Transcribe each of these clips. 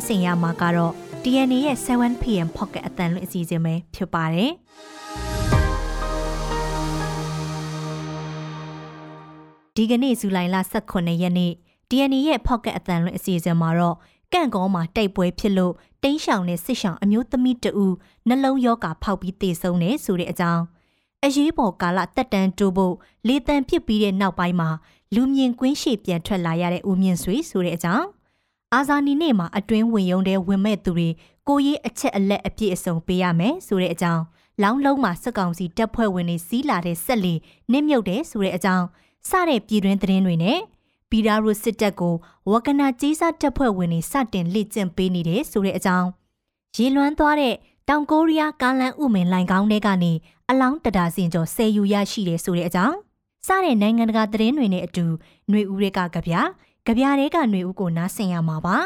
းဆင်ရမှာကတော့ DNA ရဲ့ 7PM Pocket အတန်လွင့်အစီအစဉ်ပဲဖြစ်ပါတယ်ဒီကနေ့ဇူလိုင်လ18ရက်နေ့ DNA ရဲ့ Pocket အတန်လွင့်အစီအစဉ်မှာတော့ကန့်ကောမှာတိုက်ပွဲဖြစ်လို့တိန်းရှောင်နဲ့စစ်ရှောင်အမျိုးသမီးတဦးနှလုံးရောဂါဖောက်ပြီးသေဆုံးနေဆိုတဲ့အကြောင်းအရေးပေါ်ကာလတက်တန်းတိုးဖို့လေတံဖြစ်ပြီးတဲ့နောက်ပိုင်းမှာလူမြင်ကွင်းရှိပြန်ထွက်လာရတဲ့ဦးမြင့်ဆွေဆိုတဲ့အကြောင်း အာဇာနီနေ့မှာအတွင်းဝင်ရုံတဲ့ဝင်မဲ့သူတွေကိုရေးအချက်အလက်အပြည့်အစုံပေးရမယ်ဆိုတဲ့အကြောင်းလောင်းလုံးမှာစက်ကောင်စီတပ်ဖွဲ့ဝင်တွေစီးလာတဲ့ဆက်လီနစ်မြုပ်တယ်ဆိုတဲ့အကြောင်းစတဲ့ပြည်တွင်းသတင်းတွေနဲ့ပီရာရိုစစ်တပ်ကိုဝကနာကြီးစားတပ်ဖွဲ့ဝင်တွေစတင်လေ့ကျင့်ပေးနေတယ်ဆိုတဲ့အကြောင်းရေလွှမ်းသွားတဲ့တောင်ကိုရီးယားကားလန်ဥမင်လိုင်ကောင်းတွေကနေအလောင်းတဒါစင်ကျော်ဆယ်ယူရရှိတယ်ဆိုတဲ့အကြောင်းစတဲ့နိုင်ငံတကာသတင်းတွေနဲ့အတူຫນွေဦးတွေကကြပြ ကြပြတွေကຫນွေဦးကိုနားဆင်ရမှာပါ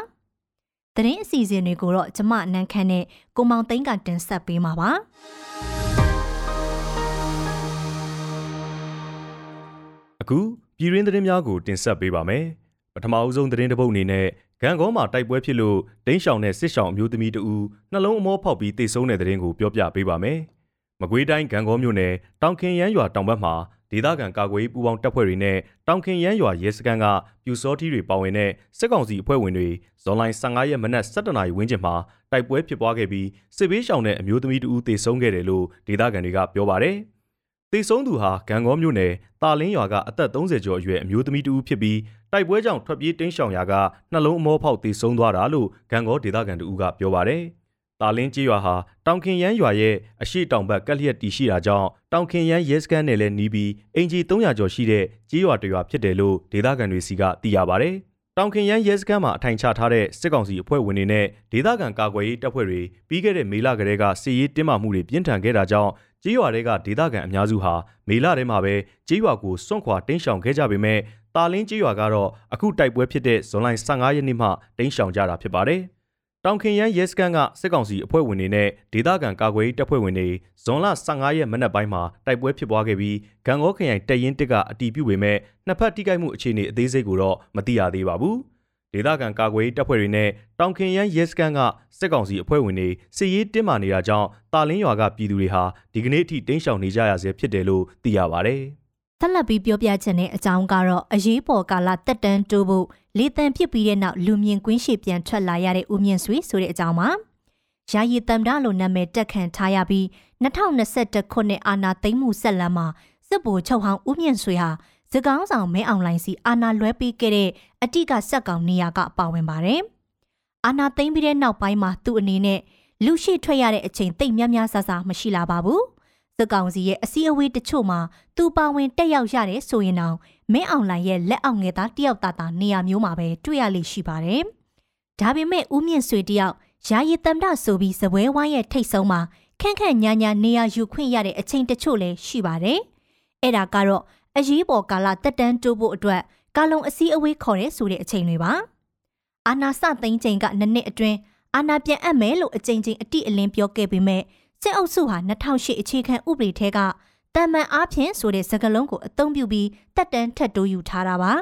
သတင်းအစီအစဉ်တွေကိုတော့ကျမနန်းခမ်းနဲ့ကိုမောင်သိန်းကတင်ဆက်ပေးမှာပါအခုပြည်ရင်းသတင်းများကိုတင်ဆက်ပေးပါမယ်ပထမအဦးဆုံးသတင်းတစ်ပုဒ်အနေနဲ့ဂန်ကောမှာတိုက်ပွဲဖြစ်လို့ဒိန်းရှောင်နဲ့စစ်ရှောင်အမျိုးသမီးတဦးနှလုံးအမောဖောက်ပြီးတိတ်ဆုံးတဲ့သတင်းကိုပြောပြပေးပါမယ်မကွေးတိုင်းဂန်ကောမြို့နယ်တောင်ခင်ရမ်းရွာတောင်ဘက်မှာ ဒေသခံကာကွယ်ရေးပူးပေါင်းတပ်ဖွဲ့တွေနဲ့တောင်ခင်ရမ်းရွာရဲစခန်းကပြူစောထီးတွေပါဝင်တဲ့စစ်ကောင်စီအဖွဲ့ဝင်တွေဇွန်လ15ရက်မနက်7:00နာရီဝန်းကျင်မှာတိုက်ပွဲဖြစ်ပွားခဲ့ပြီးစစ်ဘေးရှောင်တဲ့အမျိုးသမီးတဦးသေဆုံးခဲ့တယ်လို့ဒေသခံတွေကပြောပါတယ်။သေဆုံးသူဟာဂံကောမြို့နယ်တာလင်းရွာကအသက်30ကျော်အရွယ်အမျိုးသမီးတဦးဖြစ်ပြီးတိုက်ပွဲကြောင့်ထွက်ပြေးတိမ်းရှောင်ရာကနှလုံးအမောဖောက်သေဆုံးသွားတာလို့ဂံကောဒေသခံတဦးကပြောပါတယ်။ တာလင်းကြီးရွာဟာတောင်ခင်ရမ်းရွာရဲ့အရှိတောင်ဘက်ကက်လျက်တီရှိတာကြောင့်တောင်ခင်ရမ်းရဲစခန်းနဲ့လည်းနီးပြီးအင်ဂျီ300ကျော်ရှိတဲ့ကြီးရွာတရွာဖြစ်တယ်လို့ဒေသခံတွေစီကသိရပါဗျ။တောင်ခင်ရမ်းရဲစခန်းမှာအထိုင်ချထားတဲ့စစ်ကောင်စီအဖွဲ့ဝင်တွေနဲ့ဒေသခံကာကွယ်ရေးတပ်ဖွဲ့တွေပြီးခဲ့တဲ့မေလကတည်းကစစ်ရေးတင်းမာမှုတွေပြင်းထန်ခဲ့တာကြောင့်ကြီးရွာတွေကဒေသခံအများစုဟာမေလထဲမှာပဲကြီးရွာကိုစွန့်ခွာတင်းရှောင်ခဲ့ကြပေမဲ့တာလင်းကြီးရွာကတော့အခုတိုက်ပွဲဖြစ်တဲ့ဇွန်လ15ရက်နေ့မှတင်းရှောင်ကြတာဖြစ်ပါတယ်။ တောင်ခင်ရန်ရဲစခန်းကစစ်ကောင်စီအဖွဲ့ဝင်တွေနဲ့ဒေသခံကာကွယ်ရေးတပ်ဖွဲ့ဝင်တွေဇွန်လ15ရက်မနက်ပိုင်းမှာတိုက်ပွဲဖြစ်ပွားခဲ့ပြီးဂံကောခရိုင်တပ်ရင်းတစ်ကအတီးပြုတ်ပေမဲ့နှစ်ဖက်ထိခိုက်မှုအခြေအနေအသေးစိတ်ကိုတော့မသိရသေးပါဘူး။ဒေသခံကာကွယ်ရေးတပ်ဖွဲ့တွေနဲ့တောင်ခင်ရန်ရဲစခန်းကစစ်ကောင်စီအဖွဲ့ဝင်တွေစစ်ရေးတင်းမာနေတာကြောင့်တာလင်းရွာကပြည်သူတွေဟာဒီကနေ့အထိတင်းရှောင်နေကြရဆဲဖြစ်တယ်လို့သိရပါဗျ။ ဆက်လက်ပြီးပြောပြချင်တဲ့အကြောင်းကတော့အရေးပေါ်ကာလတက်တန်းတိုးဖို့လေတံဖြစ်ပြီးတဲ့နောက်လူမြင်ကွင်းရှိပြန်ထွက်လာရတဲ့ဦးမြင့်ဆွေဆိုတဲ့အကြောင်းပါ။ယာယီတမ်တာလိုနာမည်တက်ခံထားရပြီး2021ခုနှစ်အာနာသိမ့်မှုဆက်လမ်းမှာစစ်ဗိုလ်ချုပ်ဟောင်းဦးမြင့်ဆွေဟာစကောင်းဆောင်မဲအောင်လိုင်းစီအာနာလွဲပေးခဲ့တဲ့အတိကစက်ကောင်နေရာကပါဝင်ပါတယ်။အာနာသိမ့်ပြီးတဲ့နောက်ပိုင်းမှာသူ့အနေနဲ့လူရှိထွက်ရတဲ့အချိန်တိတ်များများဆဆမရှိလာပါဘူး စစ်ကောင်စီရဲ့အစည်းအဝေးတချို့မှာသူပါဝင်တက်ရောက်ရတယ်ဆိုရင်တော့မင်းအောင်လှိုင်ရဲ့လက်အောက်ငယ်သားတယောက်သားသားနေရာမျိုးမှာပဲတွေ့ရလိမ့်ရှိပါတယ်။ဒါပေမဲ့ဦးမြင့်ဆွေတယောက်ယာယီတမ်တာဆိုပြီးဇပွဲဝိုင်းရဲ့ထိတ်ဆုံးမှာခန့်ခန့်ညာညာနေရာယူခွင့်ရတဲ့အချိန်တချို့လည်းရှိပါတယ်။အဲ့ဒါကတော့အရေးပေါ်ကာလတက်တန်းတိုးဖို့အတွက်ကာလုံအစည်းအဝေးခေါ်တဲ့ဆိုတဲ့အချိန်တွေပါ။အာနာစသိန်းချိန်ကနှစ်နှစ်အတွင်းအာနာပြန်အပ်မယ်လို့အချိန်ချင်းအတိအလင်းပြောခဲ့ပေမဲ့ စစ်အုပ်စုဟာ2008အခြေခံဥပဒေထဲကတမန်အားဖြင့်ဆိုတဲ့စကားလုံးကိုအသုံးပြုပြီးတက်တန်းထက်တိုးယူထားတာပါ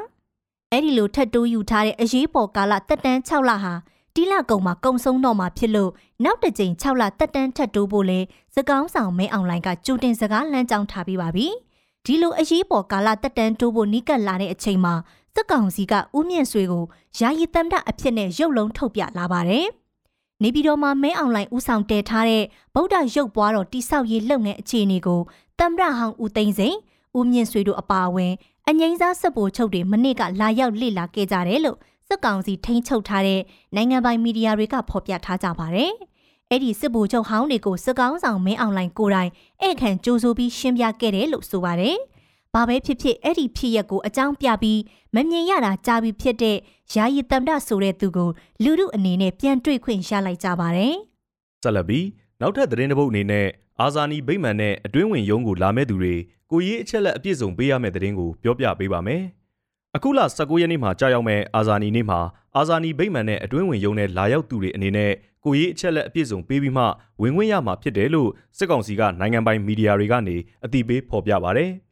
အဲ့ဒီလိုထက်တိုးယူထားတဲ့အရေးပေါ်ကာလတက်တန်း6လဟာတီလာကုံမှာကုံဆုံးတော့မှာဖြစ်လို့နောက်တစ်ကြိမ်6လတက်တန်းထက်တိုးဖို့လဲစကောင်းဆောင်မဲအွန်လိုင်းကကြိုတင်စကားလမ်းကြောင်းထားပြီးပါပြီဒီလိုအရေးပေါ်ကာလတက်တန်းတိုးဖို့နီးကပ်လာတဲ့အချိန်မှာစက်ကောင်စီကဥမြင့်ဆွေကိုယာယီတမ်တအဖြစ်နဲ့ရုပ်လုံးထုတ်ပြလာပါတယ် နေပြည်တော်မှာမဲအောင်လိုင်းဦးဆောင်တည်ထားတဲ့ဗုဒ္ဓရုပ်ပွားတော်တိဆောက်ရေးလုပ်ငန်းအခြေအနေကိုတမ်ရဟောင်းဦးသိန်းစိန်ဦးမြင့်ဆွေတို့အပါအဝင်အငိမ့်စားစက်ပိုချုပ်တွေမနစ်ကလာရောက်လေ့လာခဲ့ကြတယ်လို့စစ်ကောင်စီထိန်းချုပ်ထားတဲ့နိုင်ငံပိုင်မီဒီယာတွေကဖော်ပြထားကြပါတယ်။အဲ့ဒီစစ်ဗိုလ်ချုပ်ဟောင်းတွေကိုစစ်ကောင်းဆောင်မင်းအောင်လိုင်းကိုတိုင်ဧည့်ခံကြိုးဆိုပြီးရှင်းပြခဲ့တယ်လို့ဆိုပါတယ်။ ဘာပဲဖြစ်ဖြစ်အဲ့ဒီဖြစ်ရက်ကိုအကြောင်းပြပြီးမမြင်ရတာကြားပြီးဖြစ်တဲ့ယာယီတမ်တဆိုတဲ့သူကိုလူလူအနေနဲ့ပြန်တွေ့ခွင့်ရလိုက်ကြပါတယ်။ဆက်လက်ပြီးနောက်ထပ်သတင်းတစ်ပုဒ်အနေနဲ့အာဇာနည်ဗိမ္မာန်နဲ့အတွင်းဝင်ရုံးကိုလာမဲ့သူတွေကိုရေးအချက်လက်အပြည့်စုံပေးရမယ့်သတင်းကိုပြောပြပေးပါမယ်။အခုလ19ရက်နေ့မှာကြာရောက်မဲ့အာဇာနည်နေ့မှာအာဇာနည်ဗိမ္မာန်နဲ့အတွင်းဝင်ရုံးနဲ့လာရောက်သူတွေအနေနဲ့ကိုရေးအချက်လက်အပြည့်စုံပေးပြီးမှဝင်ခွင့်ရမှာဖြစ်တယ်လို့စစ်ကောင်စီကနိုင်ငံပိုင်မီဒီယာတွေကနေအသိပေးဖော်ပြပါဗျ။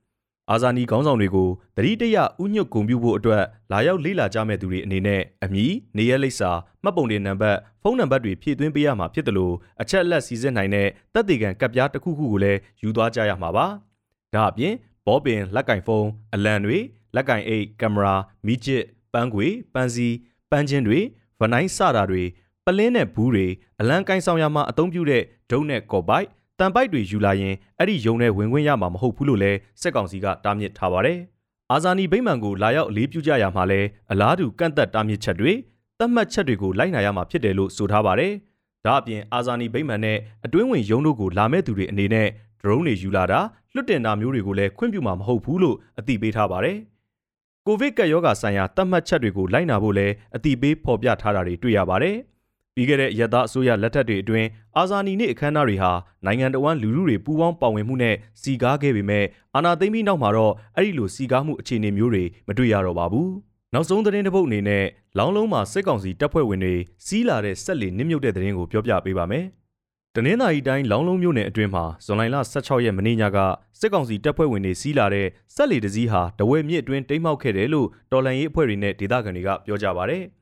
အာအာဇာနည်ခေါင်းဆောင်တွေကိုတတိတရဥညွတ်ဂုံပြုဖို့အတွက်လာရောက်လေ့လာကြမဲ့သူတွေအနေနဲ့အမည်နေရက်လိပ်စာမှတ်ပုံတင်နံပါတ်ဖုန်းနံပါတ်တွေဖြည့်သွင်းပေးရမှာဖြစ်တယ်လို့အချက်အလက်စီစစ်နိုင်တဲ့တပ်တေကန်ကပ်ပြားတစ်ခုခုကိုလည်းယူသွားကြရမှာပါ။ဒါအပြင်ဘောပင်လက်ကင်ဖုန်းအလံတွေလက်ကင်အိတ်ကင်မရာမီးချစ်ပန်းခွေပန်းစီပန်းချင်းတွေဗနိုင်းစတာတွေပလင်းနဲ့ဘူးတွေအလံကင်ဆောင်ရမှာအသုံးပြုတဲ့ဒုံနဲ့ကော်ပိုက် တန်ပိုက်တွေယူလာရင်အဲ့ဒီယုံနဲ့ဝင်ခွင့်ရမှာမဟုတ်ဘူးလို့လည်းစက်ကောင်စီကတားမြစ်ထားပါတယ်။အာဇာနည်ဗိမ္မာန်ကိုလာရောက်အလေးပြုကြရမှာလဲအလားတူကန့်သက်တားမြစ်ချက်တွေသတ်မှတ်ချက်တွေကိုလိုက်နာရမှာဖြစ်တယ်လို့ဆိုထားပါတယ်။ဒါအပြင်အာဇာနည်ဗိမ္မာန်နဲ့အတွင်းဝင်ယုံတို့ကိုလာမဲ့သူတွေအနေနဲ့ drone တွေယူလာတာလွတ်တင်တာမျိုးတွေကိုလည်းခွင့်ပြုမှာမဟုတ်ဘူးလို့အသိပေးထားပါတယ်။ကိုဗစ်ကပ်ရောဂါဆိုင်ရာသတ်မှတ်ချက်တွေကိုလိုက်နာဖို့လည်းအသိပေးဖော်ပြထားတာတွေတွေ့ရပါတယ်။ ပြီးခဲ့တဲ့ရသအစိုးရလက်ထက်တွေအတွင်းအာဇာနည်နေ့အခမ်းအနားတွေဟာနိုင်ငံတော်ဝန်လူလူတွေပူးပေါင်းပါဝင်မှုနဲ့စီကားခဲ့ပေမဲ့အာဏာသိမ်းပြီးနောက်မှာတော့အဲ့ဒီလိုစီကားမှုအခြေအနေမျိုးတွေမတွေ့ရတော့ပါဘူး။နောက်ဆုံးသတင်းတစ်ပုဒ်အနေနဲ့လောင်းလုံးမှာစစ်ကောင်စီတပ်ဖွဲ့ဝင်တွေစီးလာတဲ့ဆက်လီနစ်မြုပ်တဲ့သတင်းကိုပြောပြပေးပါမယ်။တနင်္သာရီတိုင်းလောင်းလုံးမြို့နယ်အတွင်းမှာဇွန်လ16ရက်မနေ့ညကစစ်ကောင်စီတပ်ဖွဲ့ဝင်တွေစီးလာတဲ့ဆက်လီတစည်းဟာတဝဲမြစ်အတွင်းတိမ်းမှောက်ခဲ့တယ်လို့တော်လန်ရေးအဖွဲ့တွေနဲ့ဒေသခံတွေကပြောကြပါဗျ။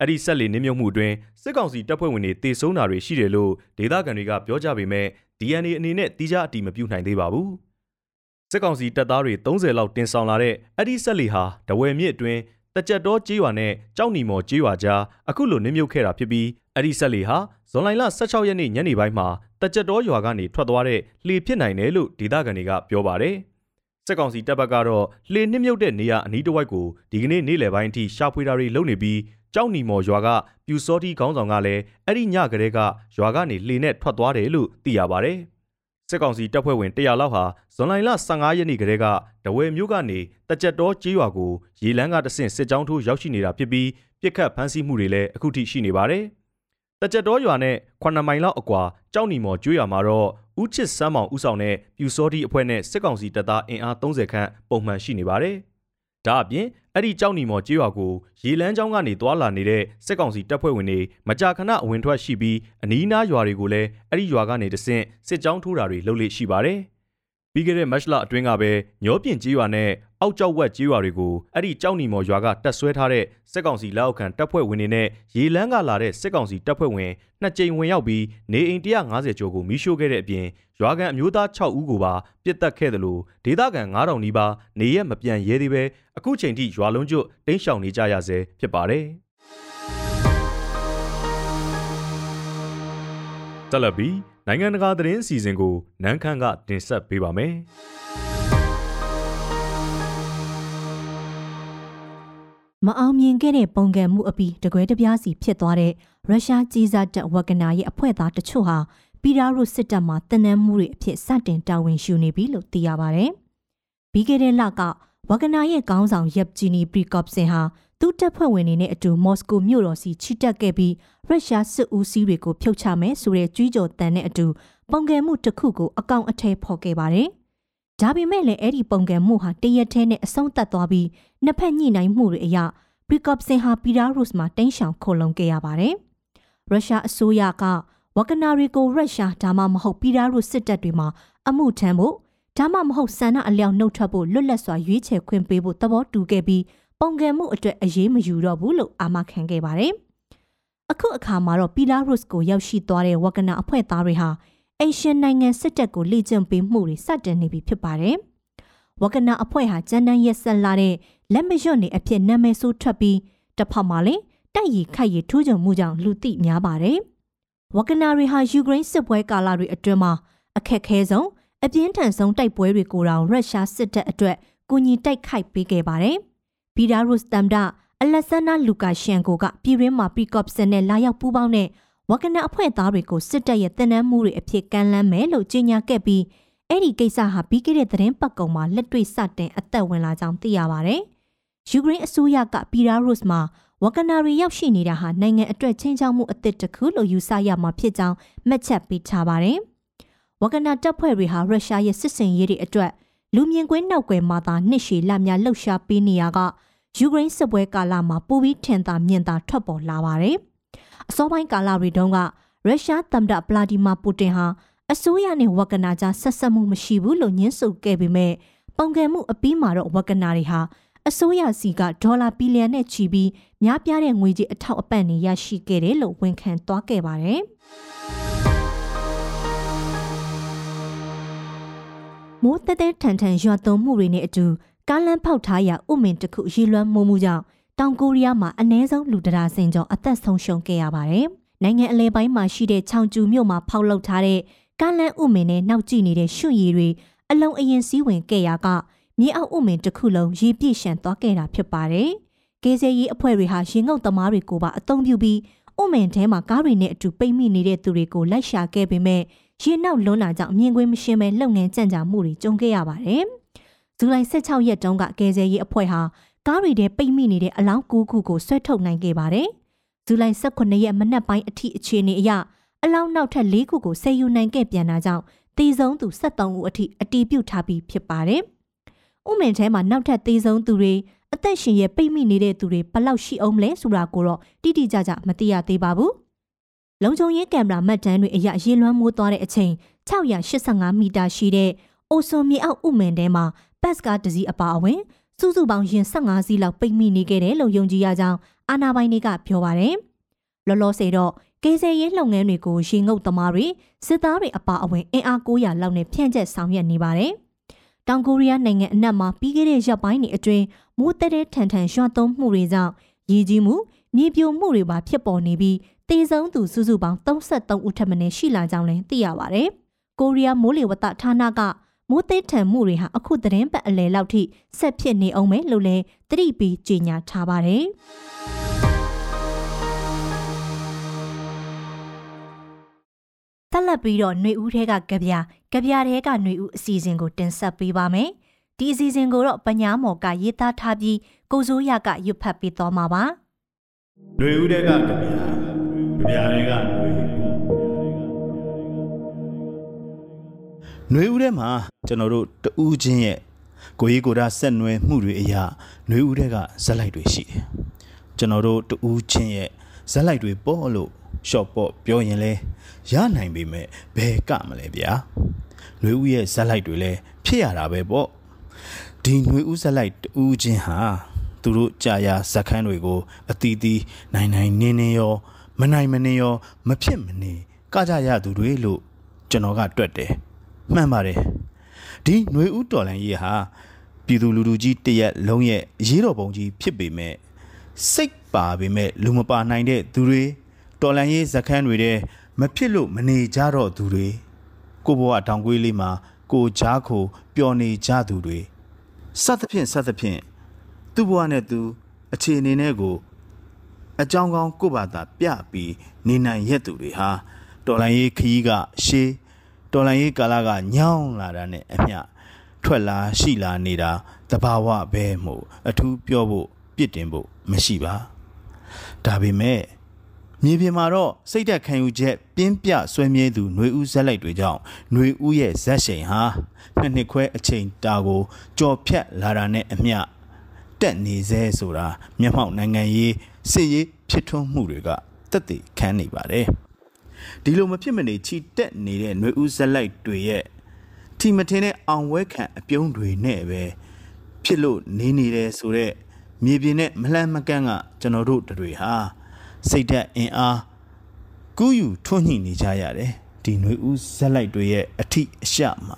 အဲ့ဒီဆက်လီနင်းမြုပ်မှုအတွင်းစစ်ကောင်စီတပ်ဖွဲ့ဝင်တွေတေဆုံးတာတွေရှိတယ်လို့ဒေသခံတွေကပြောကြပေမဲ့ DNA အနေနဲ့တိကျအတည်မပြုနိုင်သေးပါဘူးစစ်ကောင်စီတပ်သားတွေ30လောက်တင်ဆောင်လာတဲ့အဲ့ဒီဆက်လီဟာတဝယ်မြစ်အတွင်းတကြက်တော်ကြေးရွာနဲ့ကြောက်နီမော်ကြေးရွာကြားအခုလိုနင်းမြုပ်ခဲ့တာဖြစ်ပြီးအဲ့ဒီဆက်လီဟာဇွန်လ16ရက်နေ့ညနေပိုင်းမှာတကြက်တော်ရွာကနေထွက်သွားတဲ့လှေဖြစ်နိုင်တယ်လို့ဒေသခံတွေကပြောပါတယ်စစ်ကောင်စီတပ်ဘက်ကတော့လှေနှိမ့်မြုပ်တဲ့နေရာအနီးတစ်ဝိုက်ကိုဒီကနေ့နေ့လယ်ပိုင်းအထိရှာဖွေတာတွေလုပ်နေပြီး ကြောက်နီမော်ရွာကပြူစောတီခေါင်းဆောင်ကလည်းအဲ့ဒီညကလေးကရွာကနေလှေနဲ့ထွက်သွားတယ်လို့သိရပါတယ်။စစ်ကောင်စီတပ်ဖွဲ့ဝင်100လောက်ဟာဇွန်လ15ရက်နေ့ကလေးကတဝဲမြို့ကနေတကြက်တော်ကြေးရွာကိုရေလန်းကတဆင့်စစ်ကြောင်းထိုးရောက်ရှိနေတာဖြစ်ပြီးပြစ်ခတ်ဖမ်းဆီးမှုတွေလည်းအခုထိရှိနေပါတယ်။တကြက်တော်ရွာနဲ့9မိုင်လောက်အကွာကြောက်နီမော်ကျွေးရွာမှာတော့ဦးချစ်စမ်းမောင်ဦးဆောင်တဲ့ပြူစောတီအဖွဲ့နဲ့စစ်ကောင်စီတပ်သားအင်အား30ခန့်ပုံမှန်ရှိနေပါတယ်။ ဒါအပြင်အဲ့ဒီကြောက်နီမော်ကြေးရွာကိုရေလန်းချောင်းကနေသွာလာနေတဲ့စစ်ကောင်စီတပ်ဖွဲ့ဝင်တွေမကြာခဏအဝင်ထွက်ရှိပြီးအနီးနားရွာတွေကိုလည်းအဲ့ဒီရွာကနေတဆင့်စစ်ကြောင်းထိုးတာတွေလုပ်လေ့ရှိပါတယ်။ပြီးခဲ့တဲ့မတ်လအတွင်းကပဲညောပြင်ကြေးရွာနဲ့ အောက်ကျောက်ဝက်ကြေးရွာတွေကိုအဲ့ဒီကြောက်နီမော်ရွာကတက်ဆွဲထားတဲ့စစ်ကောင်စီလက်အောက်ခံတပ်ဖွဲ့ဝင်တွေနဲ့ရေလန်းကလာတဲ့စစ်ကောင်စီတပ်ဖွဲ့ဝင်နှစ်ကြိမ်ဝင်ရောက်ပြီးနေအိမ်150ကျော်ကိုမိရှို့ခဲ့တဲ့အပြင်ရွာကန်အမျိုးသား6ဦးကိုပါပြစ်တက်ခဲ့တယ်လို့ဒေသခံ9000နီးပါးနေရက်မပြန်ရဲသေးပဲအခုချိန်ထိရွာလုံးကျွတ်တင်းရှောင်နေကြရဆဲဖြစ်ပါတယ်။တလဘီနိုင်ငံတကာသတင်းအစီအစဉ်ကိုနန်းခမ်းကတင်ဆက်ပေးပါမယ်။ မအောင်မြင်ခဲ့တဲ့ပုံကံမှုအပြီးတကွဲတပြားစီဖြစ်သွားတဲ့ရုရှားကြီးစားတပ်ဝဂနာရဲ့အဖွဲ့သားတချို့ဟာပီရာရုစစ်တပ်မှတနမ်းမှုတွေအဖြစ်စတင်တာဝန်ယူနေပြီလို့သိရပါဗျ။ပြီးခဲ့တဲ့လကဝဂနာရဲ့ခေါင်းဆောင်ယက်ဂျီနီပရီကော့ဆင်ဟာသူ့တပ်ဖွဲ့ဝင်တွေနဲ့အတူမော်စကိုမြို့တော်စီချီတက်ခဲ့ပြီးရုရှားစစ်ဦးစီးတွေကိုဖျောက်ချမယ်ဆိုတဲ့ကြွေးကြော်တန်တဲ့အတူပုံကံမှုတစ်ခုကိုအကောင့်အထည်ဖော်ခဲ့ပါတယ်။ဒါပေမဲ့လည်းအဲ့ဒီပုံကံမှုဟာတရက်ထဲနဲ့အဆုံးသတ်သွားပြီးနှစ်ဖက်ညှိနှိုင်းမှုတွေအရ ပရီကော့ဆင်ဟာပီရာရုစ်မှာတင်းရှောင်ခိုလုံခဲ့ရပါတယ်။ရုရှားအစိုးရကဝဂနာရီကိုရုရှားဒါမှမဟုတ်ပီရာရုစစ်တပ်တွေမှာအမှုထမ်းဖို့ဒါမှမဟုတ်ဆန္ဒအလျောက်နှုတ်ထွက်ဖို့လွတ်လပ်စွာရွေးချယ်ခွင့်ပေးဖို့သဘောတူခဲ့ပြီးပုံကံမှုအတွက်အရေးမယူတော့ဘူးလို့အာမခံခဲ့ပါတယ်။အခုအခါမှာတော့ပီလာရုစ်ကိုရောက်ရှိသွားတဲ့ဝဂနာအဖွဲ့သားတွေဟာအေရှန်နိုင်ငံစစ်တပ်ကိုလေ့ကျင့်ပေးမှုတွေစတင်နေပြီဖြစ်ပါတယ်။ ဝဂနာအဖွဲ့ဟာဂျန်နန်ရက်ဆက်လာတဲ့လက်မရွတ်နေအဖြစ်နာမည်ဆိုးထွက်ပြီးတစ်ဖက်မှာလည်းတိုက်ရီခိုက်ရီထိုးကြုံမှုကြောင့်လူသိများပါတယ်။ဝဂနာတွေဟာယူကရိန်းစစ်ပွဲကာလတွေအတွင်းမှာအခက်ခဲဆုံးအပြင်းထန်ဆုံးတိုက်ပွဲတွေကိုတောင်ရုရှားစစ်တပ်အတွက်ကူညီတိုက်ခိုက်ပေးခဲ့ပါတယ်။ဘီဒါရုစ်တမ်ဒအလက်ဆန်နာလူကာရှန်ကိုကပြည်ရင်းမှာပရီကော့ပစန်နဲ့လာရောက်ပူးပေါင်းတဲ့ဝကနအဖွဲ့သားတွေကိုစစ်တပ်ရဲ့တင်နန်းမှုတွေအဖြစ်ကမ်းလှမ်းမယ်လို့ကြေညာခဲ့ပြီး အဲ့ဒီကိစ္စဟာပြီးခဲ့တဲ့သတင်းပတ်ကုံမှာလက်တွေ့စတင်အသက်ဝင်လာကြောင်းသိရပါတယ်။ယူကရိန်းအစိုးရကပီရာရုစ်မှာဝကနာရီရောက်ရှိနေတာဟာနိုင်ငံအတွက်ချင်းချောက်မှုအသစ်တစ်ခုလို့ယူဆရမှာဖြစ်ကြောင်းမှတ်ချက်ပေးထားပါတယ်။ဝဂနာတပ်ဖွဲ့တွေဟာရုရှားရဲ့စစ်စင်ရေးတွေအတွက်လူမြင်ကွင်းနောက်ွယ်မှာသာနှစ်ရှည်လများလှုပ်ရှားပေးနေရကယူကရိန်းစစ်ပွဲကာလမှာပိုပြီးထင်သာမြင်သာထွက်ပေါ်လာပါတယ်။အစောပိုင်းကာလတွေတုန်းကရုရှားသမ္မတဗလာဒီမာပူတင်ဟာ အစိုးရနဲ့ဝဂနာကြားဆက်ဆက်မှုမရှိဘူးလို့ညှင်းဆိုခဲ့ပေမဲ့ပုံကံမှုအပြီးမှာတော့ဝက်ကနာတွေဟာအစိုးရစီကဒေါ်လာဘီလီယံနဲ့ချီပြီးများပြားတဲ့ငွေကြေးအထောက်အပံ့တွေရရှိခဲ့တယ်လို့ဝန်ခံသွားခဲ့ပါတယ်။မိုးတဲတဲထန်ထန်ရွာသွန်းမှုတွေနဲ့အတူကားလမ်းဖောက်ထားရာဥမင်တစ်ခုရေလွှမ်းမိုးမှုကြောင့်တောင်ကိုရီးယားမှာအ ਨੇ ဆုံးလူတရာစင်ကျော်အသက်ဆုံးရှုံးခဲ့ရပါတယ်။နိုင်ငံအလဲပိုင်းမှာရှိတဲ့ချောင်ကျူမြို့မှာဖောက်လုပ်ထားတဲ့ ကားလမ်းဥမင်နဲ့နောက်ကျနေတဲ့ရွှွရည်တွေအလုံးအရင်စည်းဝင်ခဲ့ရာကမြေအောက်ဥမင်တစ်ခုလုံးရေပြည့်ရှံသွားခဲ့တာဖြစ်ပါတယ်။ကေးစဲရေးအဖွဲ့တွေဟာရင်ငုတ်သမားတွေကိုပါအသုံးပြုပြီးဥမင်ထဲမှာကားတွေနဲ့အတူပိတ်မိနေတဲ့သူတွေကိုလိုက်ရှာခဲ့ပေမဲ့ရေနောက်လွန်းလာကြောင့်မြင်ကွင်းမရှင်းပဲလုံငန်းကြံ့ကြာမှုတွေကြုံခဲ့ရပါတယ်။ဇူလိုင်16ရက်တုန်းကကယ်ဆယ်ရေးအဖွဲ့ဟာကားတွေထဲပိတ်မိနေတဲ့အလောင်း9ခုကိုဆွဲထုတ်နိုင်ခဲ့ပါတယ်။ဇူလိုင်18ရက်မနက်ပိုင်းအထိအခြေအနေအရ အလောင်းနောက်ထပ်၄ခုကိုဆယ်ယူနိုင်ခဲ့ပြန်တာကြောင့်တည်ဆုံးသူ73ဦးအထိအတီးပြုတ်ထားပြီးဖြစ်ပါတယ်။ဥမင်ထဲမှာနောက်ထပ်တည်ဆုံးသူတွေအသက်ရှင်ရဲ့ပိတ်မိနေတဲ့သူတွေဘလောက်ရှိအောင်လဲဆိုတာကိုတော့တိတိကျကျမသိရသေးပါဘူး။လုံခြုံရေးကင်မရာမှတ်တမ်းတွေအရရေလွှမ်းမိုးသွားတဲ့အချိန်685မီတာရှိတဲ့အိုဆွန်မြေအောက်ဥမင်ထဲမှာဘတ်စကားတစည်းအပါအဝင်စုစုပေါင်းရင်15စီးလောက်ပိတ်မိနေခဲ့တယ်လို့ယုံကြည်ရကြောင်းအာနာပိုင်တွေကပြောပါတယ်။လောလောဆယ်တော့ ကေဆယ်ရေးလုပ်ငန်းတွေကိုရေငုပ်သမားတွေစစ်သားတွေအပါအဝင်အင်အား900လောက်နဲ့ဖြန့်ကျက်ဆောင်ရွက်နေပါတယ်။တောင်ကိုရီးယားနိုင်ငံအနက်မှာပြီးခဲ့တဲ့ရက်ပိုင်းတွေအတွင်းမိုးတဲတဲထန်ထန်ရွှတ်သုံးမှုတွေကြောင့်ရေကြီးမှုမြေပြိုမှုတွေပါဖြစ်ပေါ်နေပြီးတေဆုံးသူစုစုပေါင်း33ဦးထပ်မံရှိလာကြောင်းလည်းသိရပါတယ်။ကိုရီးယားမိုးလေဝသဌာနကမိုးသေးထန်မှုတွေဟာအခုသတင်းပတ်အလယ်လောက်ထိဆက်ဖြစ်နေအောင်မယ်လို့လည်းသတိပေးကြေညာထားပါတယ်။ တက်လက်ပြီးတော့ຫນွေဦးထဲကကြပြကြပြထဲကຫນွေဦးအစီအစဉ်ကိုတင်ဆက်ပေးပါမယ်။ဒီအစီအစဉ်ကိုတော့ပညာမော်ကရေးသားထားပြီးကိုစိုးရကရွတ်ဖတ်ပေးသွားမှာပါ။ຫນွေဦးထဲကကြပြကြပြထဲကຫນွေຫນွေဦးထဲမှာကျွန်တော်တို့တူးချင်းရဲ့ကိုကြီးကိုယ်တာဆက်နွယ်မှုတွေအရာຫນွေဦးထဲကဇက်လိုက်တွေရှိတယ်ကျွန်တော်တို့တူးချင်းရဲ့ဇက်လိုက်တွေပေါ့လို့ ရှော့ပေါ့ပြောရင်လဲရနိုင်ပေမဲ့ဘယ်ကမလဲဗျာ။နှွေဦးရဲ့ဇက်လိုက်တွေလဲဖြစ်ရတာပဲပေါ့။ဒီနှွေဦးဇက်လိုက်တူးချင်းဟာသူတို့ကြာရာဇက်ခန်းတွေကို အတီးတီးနိုင်နိုင်နင်းနင်းရောမနိုင်မနေရောမဖြစ်မနေကကြရသူတွေလို့ကျွန်တော်ကတွက်တယ်။မှန်ပါတယ်။ဒီနှွေဦးတော်လန်ကြီးဟာပြည်သူလူထုကြီးတရက်လုံးရဲ့ရေးတော်ပုံကြီးဖြစ်ပေမဲ့စိတ်ပါပေမဲ့လူမပါနိုင်တဲ့သူတွေ တော်လန်ရေးဇခန်းတွေတဲ့မဖြစ်လို့မနေကြတော့သူတွေကိုဘဝတောင်ကွေးလေးမှာကိုချားခိုပျော်နေကြသူတွေစသဖြင့်စသဖြင့်သူ့ဘဝနဲ့သူအခြေအနေနဲ့ကိုအကြောင်းကောင်းကိုယ့်ဘာသာပြပြီးနေနိုင်ရက်သူတွေဟာတော်လိုင်းရေးခရီးကရှေးတော်လန်ရေးကာလကညောင်းလာတာနဲ့အမျှထွက်လာရှိလာနေတာတဘာဝပဲမို့အထူးပြောဖို့ပြစ်တင်ဖို့မရှိပါဒါပေမဲ့ မြေပြင်မှာတော့စိတ်သက်ခံယူချက်ပြင်းပြဆွဲမြဲသူຫນွေဦးဇက်လိုက်တွေကြောင့်ຫນွေဦးရဲ့ဇက်ရှိန်ဟာနှစ်နှစ်ခွဲအချိန်တာကိုကြော်ဖြတ်လာတာနဲ့အမျှတက်နေစေဆိုတာမျက်မှောက်နိုင်ငံရေးစစ်ရေးဖြစ်ထွန်းမှုတွေကတက်တည်ခန်းနေပါတယ်ဒီလိုမဖြစ်မနေချီတက်နေတဲ့ຫນွေဦးဇက်လိုက်တွေရဲ့ထီမထင်းတဲ့အောင်ဝဲခံအပြုံးတွေနဲ့ပဲဖြစ်လို့နေနေတယ်ဆိုတော့မြေပြင်နဲ့မလှမ်းမကန့်ကကျွန်တော်တို့တွေဟာ စိတ်ဓာတ်အင်အားကူးယူထွန်းညှိနေကြရတယ်ဒီຫນွေဦးဇက်လိုက်တွေရဲ့အထိအရှမှာ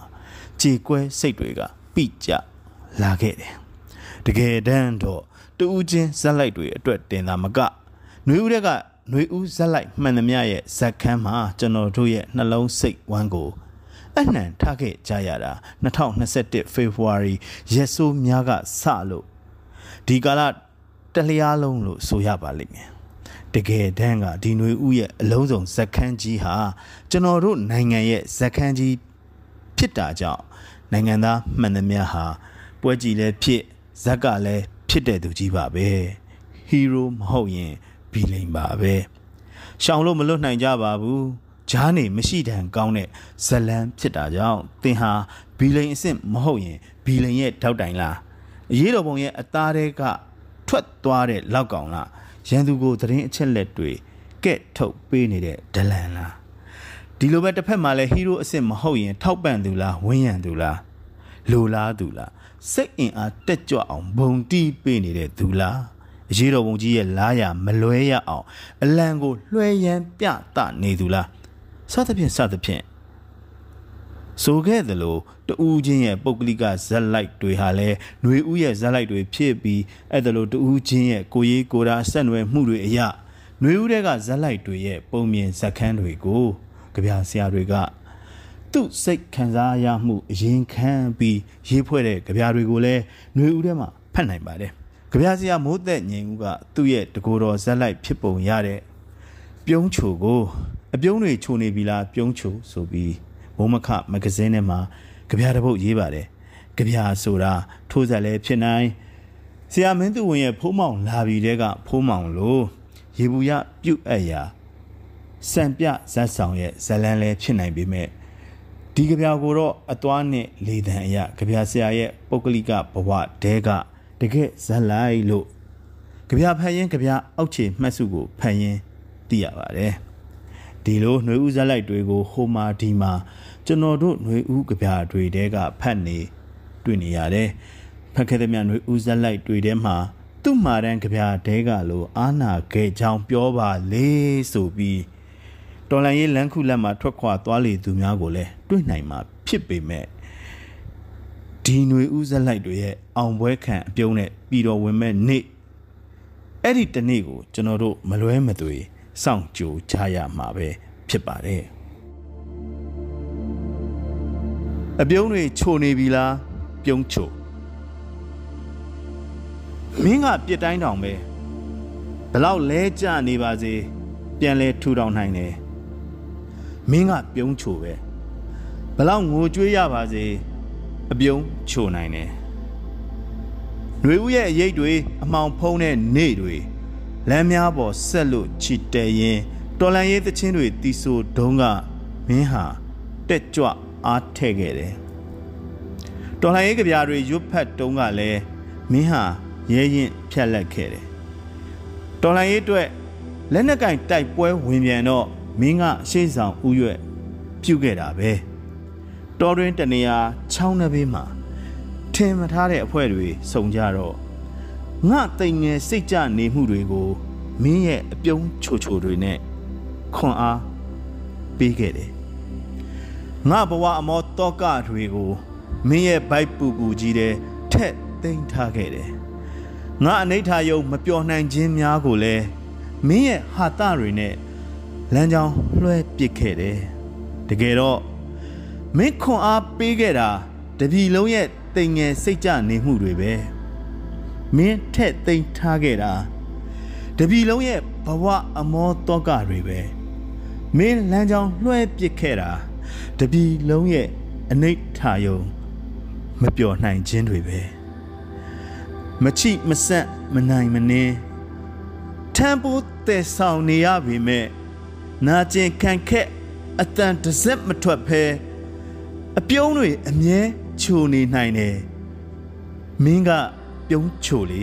ကြေကွဲစိတ်တွေကပြကြလာခဲ့တယ်တကယ်တမ်းတော့တူးချင်းဇက်လိုက်တွေအတွက်တင်တာမကຫນွေဦးတွေကຫນွေဦးဇက်လိုက်မှန်သမျှရဲ့ဇက်ခန်းမှာကျွန်တော်တို့ရဲ့နှလုံးစိတ်ဝမ်းကိုအနှံထားခဲ့ကြရတာ2021 February ရက်ဆိုးများကစလို့ဒီကာလတလျားလုံးလို့ဆိုရပါလိမ့်မယ် တကယ်တမ်းကဒီຫນွေဦးရဲ့အလုံးစုံဇက်ခန်းကြီးဟာကျွန်တော်တို့နိုင်ငံရဲ့ဇက်ခန်းကြီးဖြစ်တာကြောင့်နိုင်ငံသားမှန်သမျှဟာပွဲကြည်လည်းဖြစ်ဇက်ကလည်းဖြစ်တဲ့သူကြီးပါပဲဟီးရိုးမဟုတ်ရင်ဘီလိန်ပါပဲရှောင်လို့မလွတ်နိုင်ကြပါဘူးဂျားနေမရှိတန်ကောင်းတဲ့ဇလန်ဖြစ်တာကြောင့်သင်ဟာဘီလိန်အစ်စ်မဟုတ်ရင်ဘီလိန်ရဲ့ထောက်တိုင်လားအရေးတော်ပုံရဲ့အသားတွေကထွက်သွားတဲ့လောက်ကောင်လား ရန်သူကိုသတင်းအချက်လက်တွေကဲ့ထုတ်ပေးနေတဲ့ဒလန်လားဒီလိုပဲတစ်ဖက်မှာလည်းဟီးရိုးအစ်စ်မဟုတ်ရင် ထောက်ပံ့သူလားဝင်းရံသူလားလိုလားသူလားစိတ်အင်အားတက်ကြွအောင်ဘုံတီးပေးနေတဲ့သူလားအရေးတော်ဘုံကြီးရဲ့လားရမလွဲရအောင် အလံကိုလွှဲရန်ပြတနေသူလားစသဖြင့်စသဖြင့် ဆိုခဲ့သလိုတူးချင်းရဲ့ပုဂ္ဂလိကဇက်လိုက်တွေဟာလည်းຫນွေဥရဲ့ဇက်လိုက်တွေဖြစ်ပြီးအဲ့ဒါလိုတူးချင်းရဲ့ကိုရေးကိုရာဆက်နွယ်မှုတွေအရာຫນွေဥတွေကဇက်လိုက်တွေရဲ့ပုံမြင်ဇက်ခန်းတွေကိုကြပြဆရာတွေကသူ့စိတ်ခံစားရမှုအရင်ခံပြီးရေးဖွဲ့တဲ့ကြပြတွေကိုလည်းຫນွေဥထဲမှာဖတ်နိုင်ပါတယ်ကြပြဆရာမိုးသက်ငိန်ဦးကသူ့ရဲ့တကိုယ်တော်ဇက်လိုက်ဖြစ်ပုံရတဲ့ပြုံးချိုကိုအပြုံးတွေချိုနေပြီလားပြုံးချိုဆိုပြီး ဘုံမခမဂဇင်းထဲမှာကြပြတစ်ပုတ်ရေးပါတယ်ကြပြဆိုတာထိုးဆက်လည်းဖြစ်နိုင်ဆရာမင်းသူဝင်ရဲ့ဖိုးမောင်လာပြီတဲ့ကဖိုးမောင်လို့ရေဘူးရပြုတ်အပ်ရာစံပြဇက်ဆောင်ရဲ့ဇလန်းလည်းဖြစ်နိုင်ပေမဲ့ဒီကြပြကိုတော့အသွားနဲ့လေတံအရာကြပြဆရာရဲ့ပုဂ္ဂလိကဘဝတဲကတကယ်ဇက်လိုက်လို့ကြပြဖတ်ရင်ကြပြအောက်ခြေမှတ်စုကိုဖတ်ရင်သိရပါတယ်ဒီလိုຫນွေဥဇက်လိုက်တွေကိုဟိုမာဒီမာ ကျွန်တော်တို့ຫນွေဥကြပြတွေတဲကဖတ်နေတွေ့နေရတယ်ဖတ်ခဲ့တဲ့မြຫນွေဥဇက်လိုက်တွေထဲမှာသူ့မာရန်ကြပြတဲကလိုအာနာခဲ့ချောင်းပြောပါလေဆိုပြီးတော်လန်ရေးလမ်းခုလက်မှာထွက်ခွာသွားလေသူများကိုလည်းတွေ့နိုင်မှာဖြစ်ပေမဲ့ဒီຫນွေဥဇက်လိုက်တွေရဲ့အောင်ပွဲခံအပြုံးနဲ့ပြည်တော်ဝင်မဲ့နေ့အဲ့ဒီတနေ့ကိုကျွန်တော်တို့မလွဲမသွေစောင့်ကြိုကြရမှာပဲဖြစ်ပါတယ် အပြုံးတွေချိုနေပြီလားပြုံးချိုမင်းကပြစ်တိုင်းတောင်ပဲဘလောက်လဲကြနေပါစေပြန်လဲထူထောင်နိုင်တယ်မင်းကပြုံးချိုပဲဘလောက်ငိုကြွေးရပါစေအပြုံးချိုနိုင်တယ်ຫນွေဦးရဲ့အရေးတွေအမောင်ဖုံးတဲ့နေတွေလမ်းများပေါ်ဆက်လို့ချီတဲရင်တော်လန်ရေးသချင်းတွေတီးဆိုဒုံးကမင်းဟာတက်ကြွ အားထဲ့ခဲ့တယ်တော်လန်ရေးကြပြားတွေရွတ်ဖတ်တုံးကလည်းမင်းဟာရဲရင်ဖြတ်လက်ခဲ့တယ်တော်လန်ရေးအတွက်လက်နက်ကင်တိုက်ပွဲဝင်ပြန်တော့မင်းကရှေ့ဆောင်ဥရွက်ပြုတ်ခဲ့တာပဲတော်တွင်တနေရာချောင်းနှဘေးမှာထင်မထားတဲ့အဖွဲတွေစုံကြတော့ငါတိမ်ငယ်စိတ်ကြနေမှုတွေကိုမင်းရဲ့အပြုံးချိုချိုတွေနဲ့ခွန်အားပေးခဲ့တယ် ငါဘဝအမောတောကတွေကိုမင်းရဲ့ဘိုက်ပူပူကြီးတဲ့ထက်သိမ်းထားခဲ့တယ်ငါအနိဋ္ဌာယုံမပျော်နိုင်ခြင်းများကိုလည်းမင်းရဲ့ဟာတတွေနဲ့လမ်းကြောင်းလွှဲပစ်ခဲ့တယ်တကယ်တော့မင်းခွန်အားပေးခဲ့တာတပြည်လုံးရဲ့တိမ်ငယ်စိတ်ကြနေမှုတွေပဲမင်းထက်သိမ်းထားခဲ့တာတပြည်လုံးရဲ့ဘဝအမောတောကတွေပဲမင်းလမ်းကြောင်းလွှဲပစ်ခဲ့တာ တပြည်လုံးရဲ့အနိဋ္ဌာယုံမပျော်နိုင်ခြင်းတွေပဲမချိမဆက်မနိုင်မနှင်းထမ်းပိုးတည်ဆောင်နေရပေမဲ့နာကျင်ခံခက်အတန်တစ်စက်မထွက်ဖဲအပြုံးတွေအမြဲချိုနေနိုင်တယ်မင်းကပြုံးချိုလေ